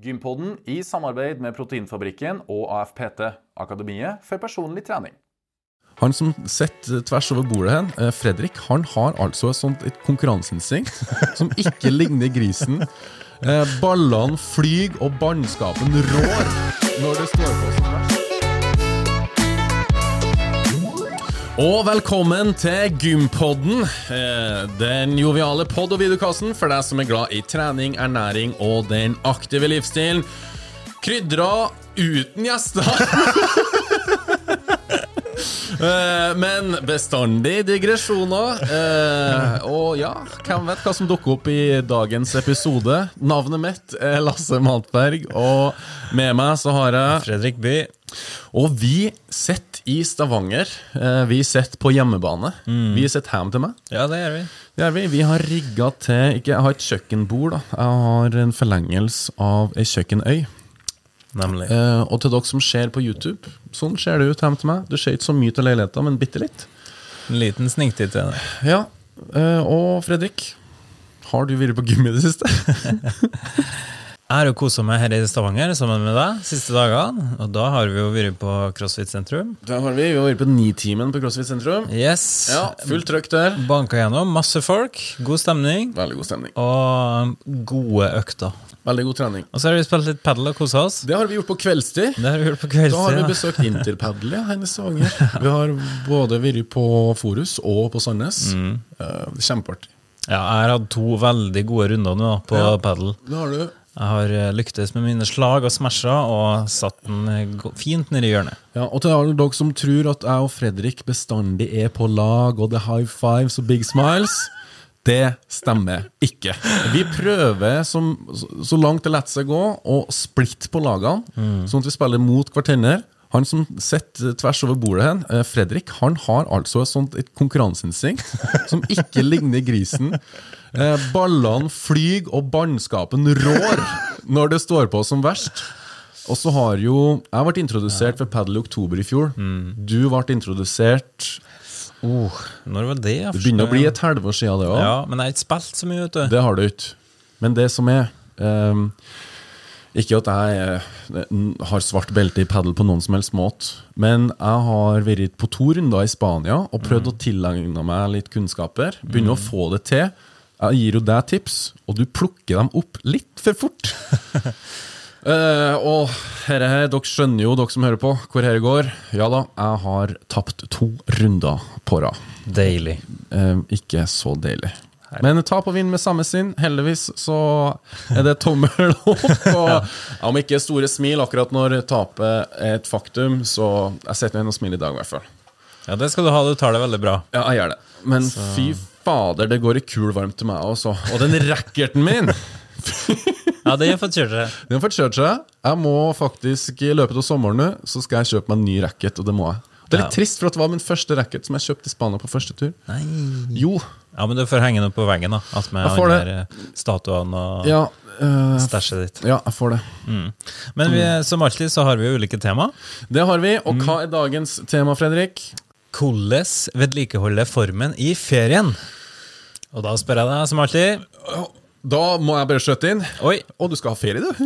Gympodden i samarbeid med Proteinfabrikken og AFPT, Akademiet for personlig trening. Han som sitter tvers over bordet her, eh, Fredrik, han har altså et sånt konkurranseinstinkt som ikke ligner grisen. Eh, Ballene flyr, og bannskapen rår når det står på som verst. Og velkommen til Gympodden, eh, den joviale pod- og videokassen for deg som er glad i trening, ernæring og den aktive livsstilen. Krydra uten gjester. Eh, Men bestandig digresjoner. Eh, og ja, hvem vet hva som dukker opp i dagens episode? Navnet mitt er Lasse Maltberg, og med meg så har jeg Fredrik By. Og vi sitter i Stavanger. Eh, Vi sitter på hjemmebane. Vi sitter hjemme til meg. Ja, det gjør vi. Det gjør vi. Vi har rigga til ikke, Jeg har et kjøkkenbord. da Jeg har en forlengelse av ei kjøkkenøy. Nemlig. Eh, og til dere som ser på YouTube, sånn ser det ut hjemme til meg. Du ser ikke så mye til leiligheten, men bitte litt. En liten sniktitt til det. Ja, eh, Og Fredrik, har du vært på gym i det siste? Jeg har jo kosa meg her i Stavanger sammen med deg siste dagene. Og da har vi jo vært på CrossFit sentrum. Da har vi. Vi har vært på Nitimen på CrossFit sentrum. Yes. Ja, Fullt trøkk der. Banka gjennom. Masse folk. God stemning. Veldig god stemning. Og gode økter. Veldig god trening. Og så har vi spilt litt padel og kosa oss. Det har vi gjort på kveldstid. Det har vi gjort på kveldstid Da har vi besøkt Interpadel ja, her i Stavanger. Vi har både vært på Forus og på Sandnes. Mm. kjempeartig. Ja, jeg har hatt to veldig gode runder nå på Ja. padel. Det har du. Jeg har eh, lyktes med mine slag og smasher og satt den eh, fint nedi hjørnet. Ja, og til alle dere som tror at jeg og Fredrik bestandig er på lag, og er high fives og big smiles det stemmer ikke. Vi prøver som, så, langt det lar seg gå, å splitte på lagene, sånn at vi spiller mot hverandre. Han som sitter tvers over bordet eh, Fredrik, han har altså et sånt et konkurranseinstinkt som ikke ligner grisen. Eh, Ballene flyr, og bannskapen rår når det står på som verst. Og så har jo Jeg ble introdusert ved padel i oktober i fjor. Du ble introdusert Oh, når var det? Det begynner å bli et halvår siden, det òg. Ja, men jeg har ikke spilt så mye, vet du. Det har du ikke. Men det som er um, Ikke at jeg eh, har svart belte i padel på noen som helst måte, men jeg har vært på to runder i Spania og prøvd å tilegne meg litt kunnskaper. Begynner å få det til. Jeg gir jo deg tips, og du plukker dem opp litt for fort. uh, og herre her, dere skjønner jo, dere som hører på, hvor dette går. Ja da, jeg har tapt to runder på rad. Deilig. Uh, ikke så deilig. Men tap og vinn med samme sinn. Heldigvis så er det tommel opp. Og om ikke store smil akkurat når tapet er et faktum, så jeg setter meg inn og smiler i dag, i hvert fall. Ja, det skal du ha. Du tar det veldig bra. Ja, jeg gjør det. Men fy fader, det går i kul varmt til meg også. Og den racketen min! Ja, det har fått kjørt seg. Den har fått kjørt seg. Jeg må faktisk I løpet av sommeren nå, så skal jeg kjøpe meg en ny racket, og det må jeg. Det er litt Ja. trist, for at det var min første racket som jeg kjøpte i Spania på første tur. Nei. Jo. Ja, men du får henge den opp på veggen, da. At med der, eh, statuene og Ja, øh, stæsjet ditt. ja, jeg får det. Men vi, som alltid så har vi jo ulike tema. Det har vi. Og hva er dagens tema, Fredrik? Hvordan vedlikeholde formen i ferien? Og da spør jeg deg som alltid Da må jeg bare skjøtte inn. Oi, Å, du skal ha ferie, du?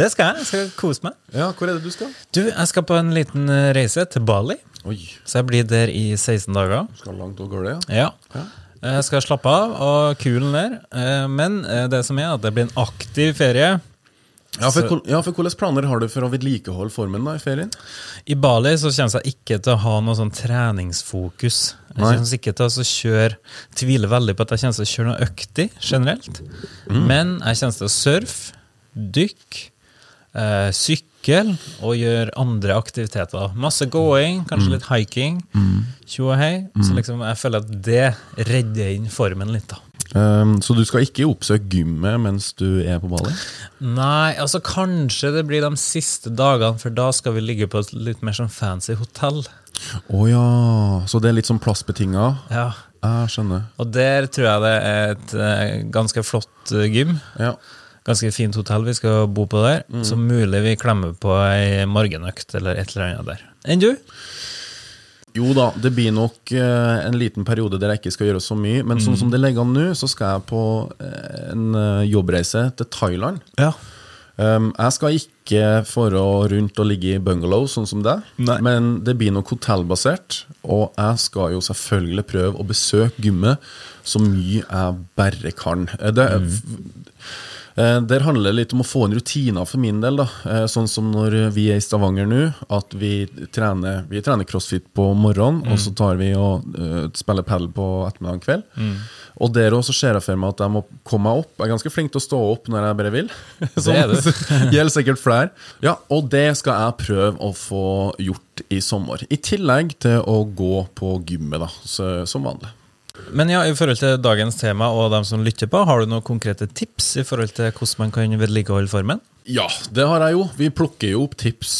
det skal jeg. Jeg skal kose meg. Ja, hvor er det du skal? Du, jeg skal på en liten eh, reise til Bali. Oi, Så jeg blir der i 16 dager. du skal langt og gårde, ja. Ja. Jeg skal slappe av og kulen der. Eh, Men eh, det som er at det blir en aktiv ferie. Ja for, ja, for Hvilke planer har du for å vedlikeholde formen da i ferien? I Bali så kommer jeg ikke til å ha noe sånn treningsfokus. Jeg kommer ikke til å kjøre Tviler veldig på at jeg kommer til å kjøre noe øktig generelt. Men jeg kommer til å surfe, dykke, eh, sykle og gjøre andre aktiviteter. Masse going, kanskje litt hiking. Tjo og hei. Så liksom jeg føler at det redder inn formen litt, da. Um, så du skal ikke oppsøke gymmet mens du er på Bali? Nei, altså kanskje det blir de siste dagene, for da skal vi ligge på et litt mer sånn fancy hotell. Å ja, så det er litt sånn plassbetinga? Ja, Jeg skjønner. Og der tror jeg det er et uh, ganske flott uh, gym. Ja. Ganske fint hotell vi skal bo på der. Så mulig vi klemmer på ei morgenøkt eller et eller annet der. Enn du? Jo da, det blir nok eh, en liten periode der jeg ikke skal gjøre så mye. Men sånn som det ligger an nå, så skal jeg på eh, en eh, jobbreise til Thailand. Ja. Um, jeg skal ikke for rundt og ligge i bungalow, sånn som det. Men det blir nok hotellbasert. Og jeg skal jo selvfølgelig prøve å besøke gymmet så mye jeg bare kan. Det, eh, Der handler det litt om å få inn rutiner for min del. da Eh, Sånn som når vi er i Stavanger nå, at vi trener, vi trener crossfit på morgenen, og så tar vi og uh, spiller padel på ettermiddag kveld. kveld. Og der også ser jeg for meg at jeg må komme meg opp. Jeg er ganske flink til å stå opp når jeg bare vil. Sånn er gjelder sikkert flere. Ja, og det skal jeg prøve å få gjort i sommer. I tillegg til å gå på gymmet, da, så, som vanlig. Men ja, i forhold til dagens tema og dem som lytter på, har du noen konkrete tips i forhold til hvordan man kan vedlikeholde formen? Ja, det har jeg jo. Vi plukker jo opp tips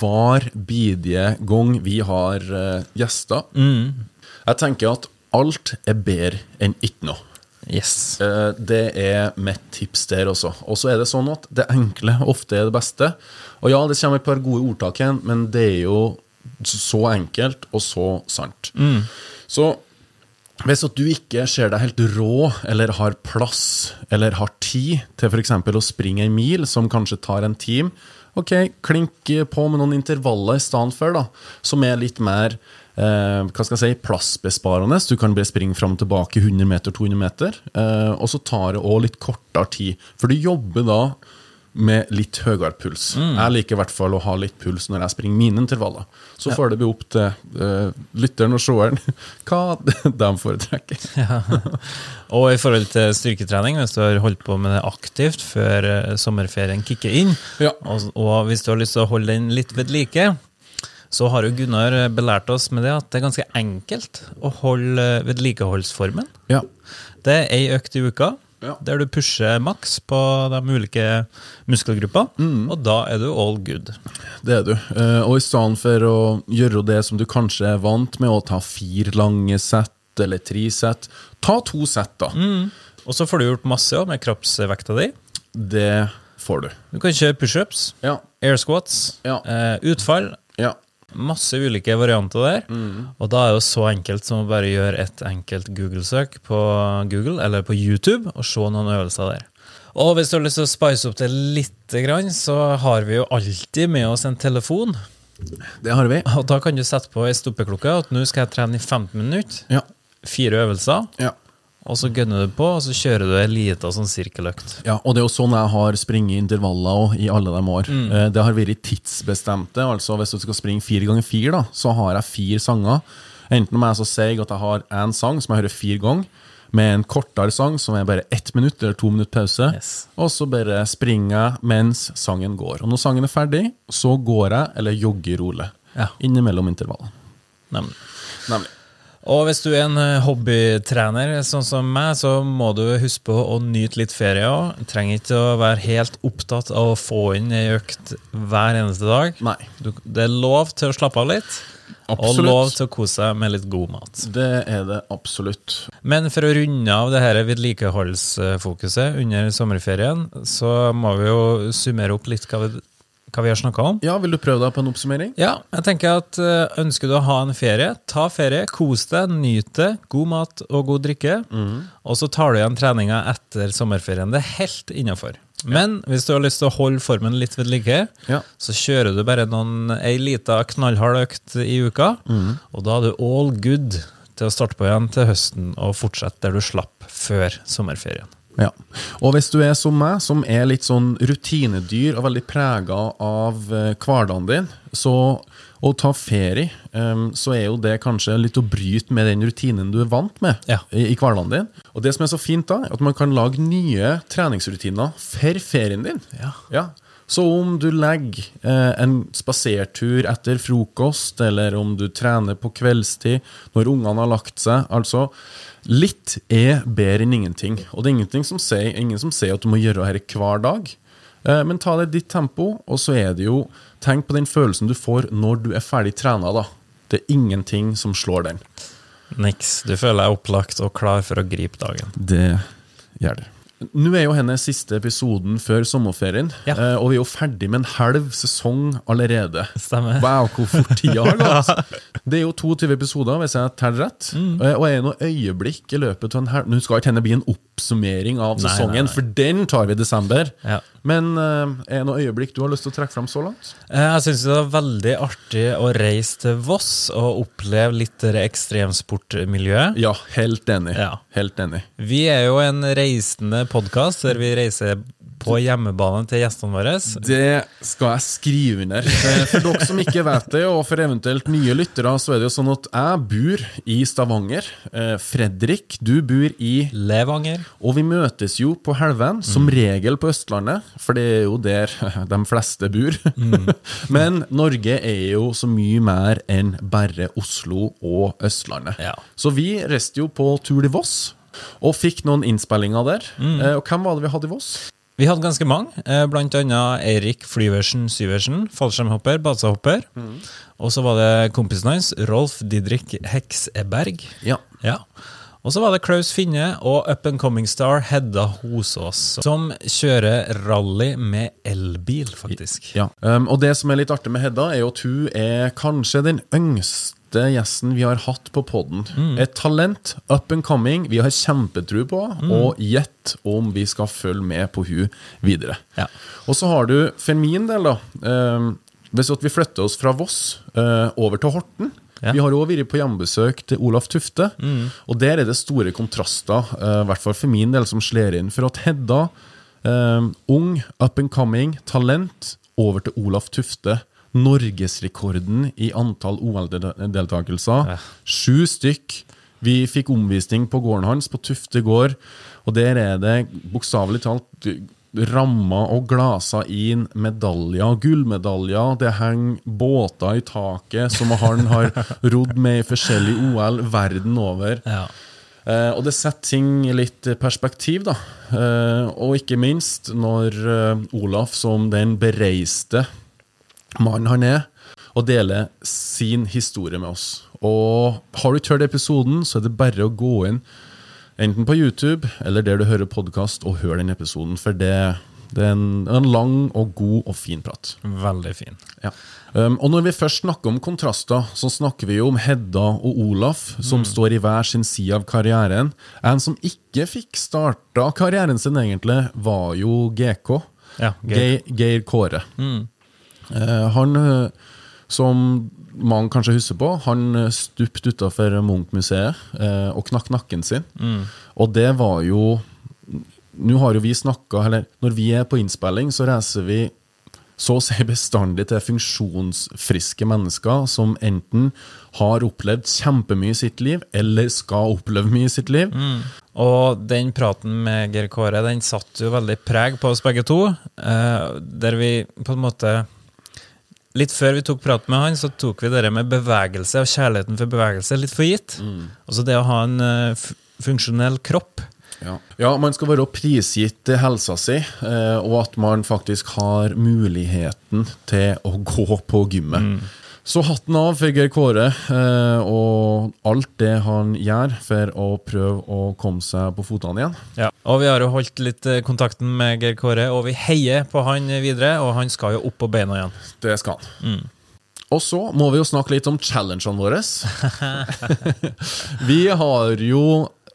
hver bidige gang vi har uh, gjester. Jeg tenker at alt er bedre enn ikke noe. Yes. Uh, Det er mitt tips der også. Og så er det sånn at det enkle ofte er det beste. Og ja, det kommer et par gode ordtak igjen, men det er jo så enkelt og så sant. Så hvis at du ikke ser deg helt rå, eller har plass, eller har tid til f.eks. å springe en mil, som kanskje tar en time, ok, klink på med noen intervaller i stedet for, da, som er litt mer eh, hva skal jeg si, plassbesparende. Du kan bare springe fram og tilbake 100 meter, 200 meter. Eh, og så tar det òg litt kortere tid, for du jobber da med litt høyere puls. Jeg liker i hvert fall å ha litt puls når jeg springer mine intervaller. Så får det bli opp til uh, lytteren og seeren hva de foretrekker. Og i forhold til styrketrening, hvis du har holdt på med det aktivt før eh, sommerferien kicker inn, Ja. og, og hvis du har lyst til å holde den litt ved like, så har jo Gunnar belært oss med det at det er ganske enkelt å holde eh, vedlikeholdsformen. Ja. Det er ei økt i uka, Ja. der du pusher maks på de ulike muskelgruppene, Mm. og da er du all good. Det er du. Eh, og i stedet for å gjøre det som du kanskje er vant med, å ta fire lange sett eller tre sett, ta to sett, da. Og så får du gjort masse med kroppsvekta di. Det får du. Du kan kjøre pushups, Ja. air squats, Ja. eh, utfall, Ja. Masse ulike varianter der. Og da er det så enkelt som å bare gjøre et enkelt Google-søk på Google eller på YouTube og se noen øvelser der. Og hvis du har lyst til å spice opp det litt, så har vi jo alltid med oss en telefon. Det har vi. Og da kan du sette på ei stoppeklokke at nå skal jeg trene i 15 minutter. Ja. Fire øvelser. Ja. Og så gønner du på, og så kjører du ei lita sånn sirkeløkt. Ja, og det er jo sånn jeg har springet intervaller også, i alle de år. Mm. Det har vært tidsbestemte. altså Hvis du skal springe fire ganger fire, da, så har jeg fire sanger. Enten om jeg så seig at jeg har én sang som jeg hører fire ganger, med en kortere sang som er bare ett minutt eller to minutt pause, Yes. og så bare springer jeg mens sangen går. Og når sangen er ferdig, så går jeg eller jogger rolig. Ja. Innimellom intervallene. Nemlig. Nemlig. Og hvis du er en eh, hobbytrener, sånn som meg, så må du huske på å nyte litt ferie òg. Trenger ikke å være helt opptatt av å få inn ei økt hver eneste dag. Nei. Du, det er lov til å slappe av litt, Absolutt. og lov til å kose seg med litt god mat. Det er det absolutt. Men for å runde av det dette vedlikeholdsfokuset under sommerferien, så må vi jo summere opp litt hva vi, hva vi har snakka om. Ja, Vil du prøve deg på en oppsummering? Ja, jeg tenker at eh, ønsker du å ha en ferie, ta ferie, kos deg, nyt det, god mat og god drikke, og så tar du igjen treninga etter sommerferien. Det er helt innafor. Men hvis du har lyst til å holde formen litt ved like, Ja. så kjører du bare noen, ei lita knallhard økt i uka, og da er du all good til å starte på igjen til høsten og fortsette der du slapp før sommerferien. Ja. Og hvis du er som meg, som er litt sånn rutinedyr og veldig prega av eh, hverdagen din, så å ta ferie, så er jo det kanskje litt å bryte med den rutinen du er vant med Ja. i, i hverdagen din. Og det som er så fint da, er at man kan lage nye treningsrutiner for ferien din. Ja. Ja. Så om du legger eh, en spasertur etter frokost, eller om du trener på kveldstid når ungene har lagt seg Altså, litt er bedre enn ingenting. Og det er ingenting som sier, ingen som sier at du må gjøre dette hver dag. Eh, men ta det i ditt tempo, og så er det jo Tenk på den følelsen du får når du er ferdig trena, da. Det er ingenting som slår den. Niks. Du føler deg opplagt og klar for å gripe dagen. Det gjør det. Nå er jo hennes siste episoden før sommerferien, Ja. eh, og vi er jo ferdig med en halv sesong allerede. Stemmer. Wow, hvor fort tida har gått! Det er jo 22 episoder, hvis jeg teller rett. Mm. Eh, Og er noe øyeblikk i løpet av en halv Nå skal ikke henne bli en oppsummering av sesongen, nei, nei. for den tar vi i desember. Ja. Men uh, er det noe øyeblikk du har lyst til å trekke fram så langt? Eh, Jeg syns det var veldig artig å reise til Voss og oppleve litt det ekstremsportmiljøet. Ja, helt enig. Ja. Helt enig. Vi er jo en reisende podkast der vi reiser på hjemmebane til gjestene våre. Det skal jeg skrive under. Eh, For dere som ikke vet det, og for eventuelt nye lyttere, så er det jo sånn at jeg bor i Stavanger. Eh, Fredrik, du bor i Levanger. Og vi møtes jo på Helven, som regel på Østlandet, for det er jo der de fleste bor. Men Norge er jo så mye mer enn bare Oslo og Østlandet. Ja. Så vi reiste jo på tur til Voss, og fikk noen innspillinger der. Mm. Og hvem var det vi hadde i Voss? Vi hadde ganske mange, eh, blant annet Eirik Flyversen Syversen, fallskjermhopper, basehopper. Og så var det kompisen hans, Rolf Didrik Hekseberg. Ja. Ja. Og så var det Klaus Finne og up and coming star Hedda Hosås, som kjører rally med elbil, faktisk. Ja, um, og det som er litt artig med Hedda, er jo at hun er kanskje den yngste gjesten vi har hatt på podden. Et talent, up and coming, vi har kjempetro på, og gjett om vi skal følge med på hun videre. Ja. Og så har du, for min del da, um, hvis vi flytter oss fra Voss uh, over til Horten, Ja. vi har òg vært på hjemmebesøk til Olaf Tufte, og der er det store kontraster, uh, i hvert fall for min del, som slår inn. For at Hedda, um, ung, up and coming, talent, over til Olaf Tufte. Norgesrekorden i antall OL-deltakelser. Sju stykk. Vi fikk omvisning på gården hans, på Tufte gård, og der er det bokstavelig talt rammer og glaser inn medaljer, gullmedaljer. Det henger båter i taket som han har rodd med i forskjellige OL verden over. Ja. Eh, og det setter ting i litt perspektiv, da. Eh, og ikke minst når eh, Olaf, som den bereiste mannen han er, og deler sin historie med oss. Og har du ikke hørt episoden, så er det bare å gå inn enten på YouTube eller der du hører podkast, og hør den episoden, for det, det er en, en lang og god og fin prat. Veldig fin. Ja. Um, og når vi først snakker om kontraster, så snakker vi jo om Hedda og Olaf, som står i hver sin side av karrieren. En som ikke fikk starta karrieren sin, egentlig, var jo GK. Ja, Geir. Geir, Kåre. Eh, han, eh, som mange kanskje husker på, han eh, stupte utafor Munch-museet eh, og knakk nakken sin. Og det var jo Nå har jo vi snakka Eller når vi er på innspilling, så reiser vi så å si bestandig til funksjonsfriske mennesker som enten har opplevd kjempemye i sitt liv, eller skal oppleve mye i sitt liv. Og den praten med Geir Kåre den satte jo veldig preg på oss begge to. Eh, der vi på en måte Litt før vi tok prat med han, så tok vi det med bevegelse og kjærligheten for bevegelse litt for gitt. Altså det å ha en uh, funksjonell kropp. Ja. ja, man skal være prisgitt helsa si, eh, og at man faktisk har muligheten til å gå på gymmet. Så hatten av for Geir Kåre eh, og alt det han gjør for å prøve å komme seg på føttene igjen. Ja. Og vi har jo holdt litt eh, kontakten med Geir Kåre, og vi heier på han videre. Og han skal jo opp på beina igjen. Det skal han. Og så må vi jo snakke litt om challengene våre. vi har jo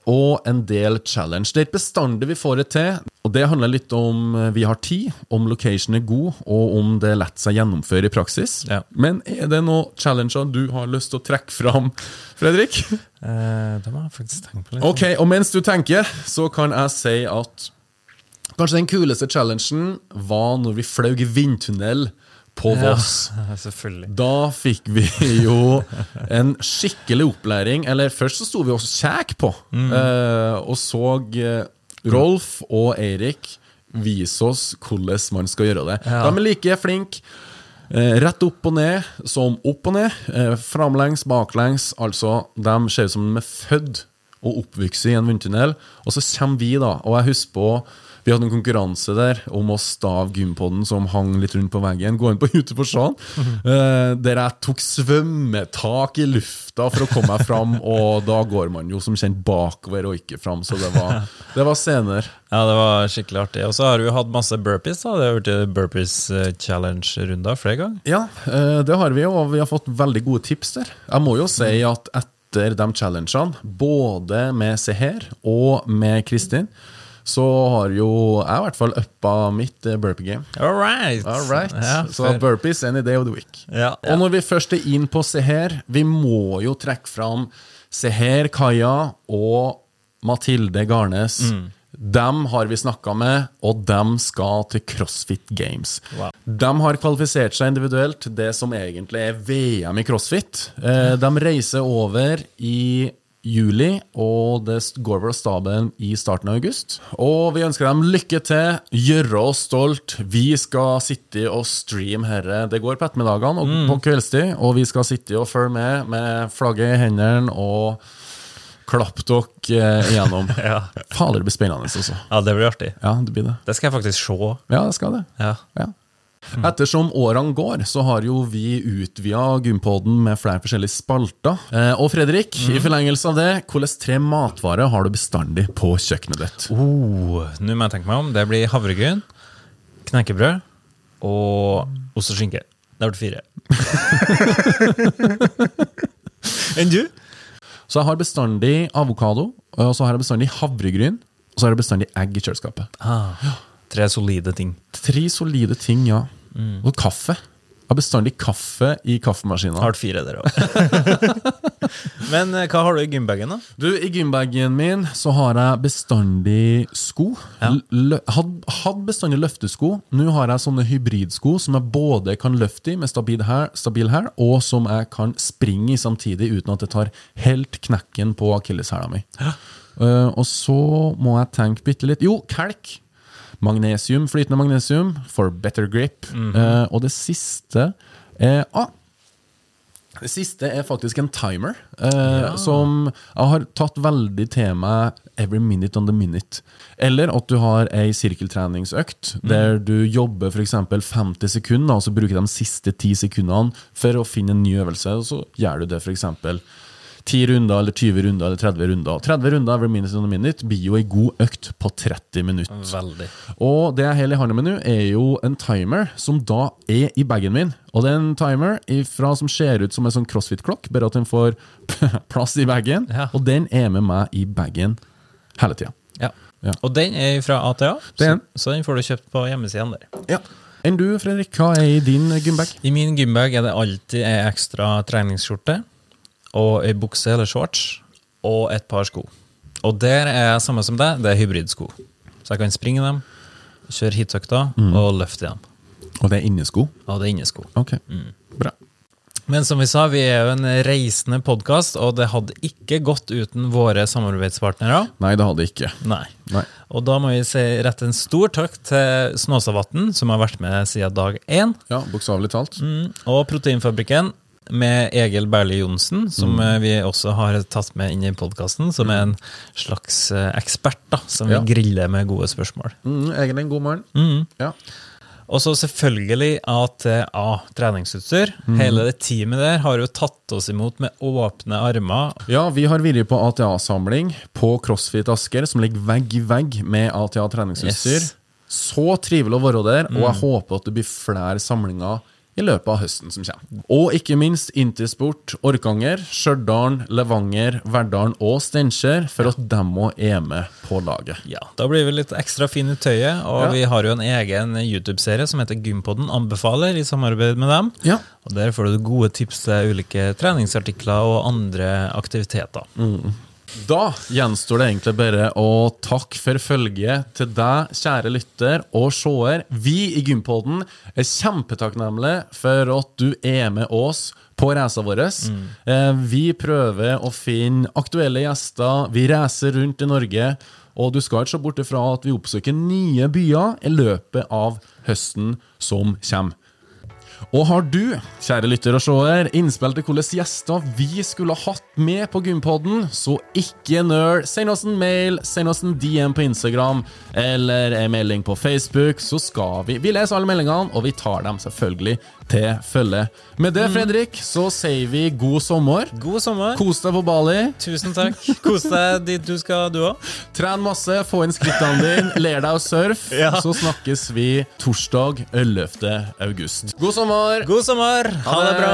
og en del challenge. Det er ikke bestandig vi får det til. Og Det handler litt om eh, vi har tid, om location er god, og om det lett seg gjennomføre i praksis. Ja. Men er det noen challenger du har lyst til å trekke fram, Fredrik? Eh, det må jeg faktisk tenke på litt. Ok, og mens du tenker, så kan jeg si at kanskje den kuleste challengen var når vi fløy i vindtunnel på Voss. Ja, selvfølgelig. Da fikk vi jo en skikkelig opplæring. Eller først så sto vi også kjekk på, mm. og så eh, Rolf og Eirik viser oss hvordan man skal gjøre det. Ja. De er like flinke. Eh, rett opp og ned som opp og ned. Eh, framlengs, baklengs. Altså, de ser ut som de er født og oppvokst i en vindtunnel. Og så kommer vi, da, og jeg husker på Vi hadde en konkurranse der om å stave gympodden som hang litt rundt på veggen. Gå inn på YouTube og den. Eh, der jeg tok svømmetak i lufta for å komme meg fram, og da går man jo som kjent bakover og ikke fram, så det var, det var scener. Ja, det var skikkelig artig. Og så har du hatt masse burpees. da Det har vært burpees eh, challenge-runder flere ganger. Ja, eh, det har vi jo, og vi har fått veldig gode tips der. Jeg må jo si at etter de challengene, både med Seher og med Kristin, så har jo jeg i hvert fall uppa mitt eh, burpee game. All right. All right. Ja, så burpees any day of the week. Ja, ja. Og når vi først er inn på Seher, vi må jo trekke fram Seher Kaja og Mathilde Garnes. Mm. Dem har vi snakka med, og dem skal til CrossFit Games. Wow. De har kvalifisert seg individuelt det som egentlig er VM i CrossFit. Eh, de reiser over i juli, og det går vel av i starten av august. Og vi ønsker dem lykke til, gjøre oss stolt. Vi skal sitte og streame herre. Det går på ettermiddagene og på kveldstid, og vi skal sitte og følge med med flagget i hendene og klappe dere eh, igjennom. Ja. Fader, det blir spennende, altså. ja, det blir artig. Ja, det blir det. Det skal jeg faktisk se. Ja, det skal det. Ja. Ja. Ettersom årene går, så har jo vi utvida Gympoden med flere forskjellige spalter. Eh, og Fredrik, i forlengelse av det, hvilke tre matvarer har du bestandig på kjøkkenet ditt? Oh, Nå må jeg tenke meg om. Det blir havregryn, knekkebrød og ost og skinke. Det ble fire. Enn du? Så jeg har bestandig avokado, og så har jeg bestandig havregryn, og så har jeg bestandig egg i kjøleskapet. Ah, tre solide ting. Tre solide ting, ja. Og kaffe. Jeg har bestandig kaffe i kaffemaskina. Har fire der òg. Men eh, hva har du i gymbagen, da? Du, I gymbagen min så har jeg bestandig sko. Ja. Hadde had bestandig løftesko. Nå har jeg sånne hybridsko som jeg både kan løfte i med stabil hæl, stabil og som jeg kan springe i samtidig uten at det tar helt knekken på akilleshæla mi. Eh, og så må jeg tenke bitte litt Jo, kelk. Magnesium, flytende magnesium for better grip. Eh, og det siste er ah, det siste er faktisk en timer, eh, som jeg har tatt veldig til meg every minute on the minute. Eller at du har ei sirkeltreningsøkt der du jobber f.eks. 50 sekunder, og så bruker de siste 10 sekundene for å finne en ny øvelse, og så gjør du det f.eks. 10 runder, eller 20 runder, eller 30 runder. 30 runder every minute on the minute blir jo ei god økt på 30 minutter. Veldig. Og det jeg holder i hånda mi nå, er jo en timer som da er i bagen min. Og det er en timer ifra som ser ut som en sånn crossfit-klokk, bare at den får plass i bagen. Ja. Og den er med meg i bagen hele tida. Ja. Ja. Og den er fra ATA, er så, den. så den får du kjøpt på hjemmesiden der. Ja. Enn du, Fredrik, hva er i din gymbag? I min gymbag er det alltid ei ekstra treningsskjorte og ei bukse eller shorts og et par sko. Og der er jeg samme som deg, det er hybridsko. Så jeg kan springe dem, kjøre hitøkter og løfte dem. Og det er innesko? Ja, det er innesko. Ok, bra. Men som vi sa, vi er jo en reisende podkast, og det hadde ikke gått uten våre samarbeidspartnere. Nei, det hadde ikke. Nei. Nei. Og da må vi si rette en stor takk til Snåsavatn, som har vært med siden dag én. Ja, bokstavelig talt. Mm, og Proteinfabrikken med Egil Berli Johnsen, som mm. vi også har tatt med inn i podkasten, som er en slags eh, ekspert da, som Ja. vil grille med gode spørsmål. Mm, egentlig en god mann. Mm. Ja. Og så selvfølgelig ATA treningsutstyr. Hele det teamet der har jo tatt oss imot med åpne armer. Ja, vi har vært på ATA-samling på CrossFit Asker, som ligger vegg i vegg med ATA treningsutstyr. Yes. Så trivelig å være der, og jeg håper at det blir flere samlinger i løpet av høsten som kommer. Og ikke minst Intersport Orkanger, Stjørdal, Levanger, Verdal og Steinkjer, for at de òg er med på laget. Ja, Da blir vi litt ekstra fine i tøyet, og Ja. vi har jo en egen YouTube-serie som heter Gympodden anbefaler, i samarbeid med dem. Ja. Og Der får du gode tips til ulike treningsartikler og andre aktiviteter. Da gjenstår det egentlig bare å takke for følget til deg, kjære lytter og seer. Vi i Gympodden er kjempetakknemlige for at du er med oss på reisa vår. Mm. Vi prøver å finne aktuelle gjester. Vi reiser rundt i Norge. Og du skal ikke se bort ifra at vi oppsøker nye byer i løpet av høsten som kommer. Og har du, kjære lytter og seer, innspill til hvilke gjester vi skulle ha hatt med på Gympodden, så ikke nøl. Send oss en mail, send oss en DM på Instagram eller en melding på Facebook, så skal vi Vi leser alle meldingene, og vi tar dem selvfølgelig til følge. Med det, Fredrik, så sier vi god sommer. God sommer. Kos deg på Bali. Tusen takk. Kos deg dit du skal, du òg. Tren masse, få inn skrittene dine, ler deg å surfe. Ja. Så snakkes vi torsdag 11. august. God sommer! God sommer. Ha det bra.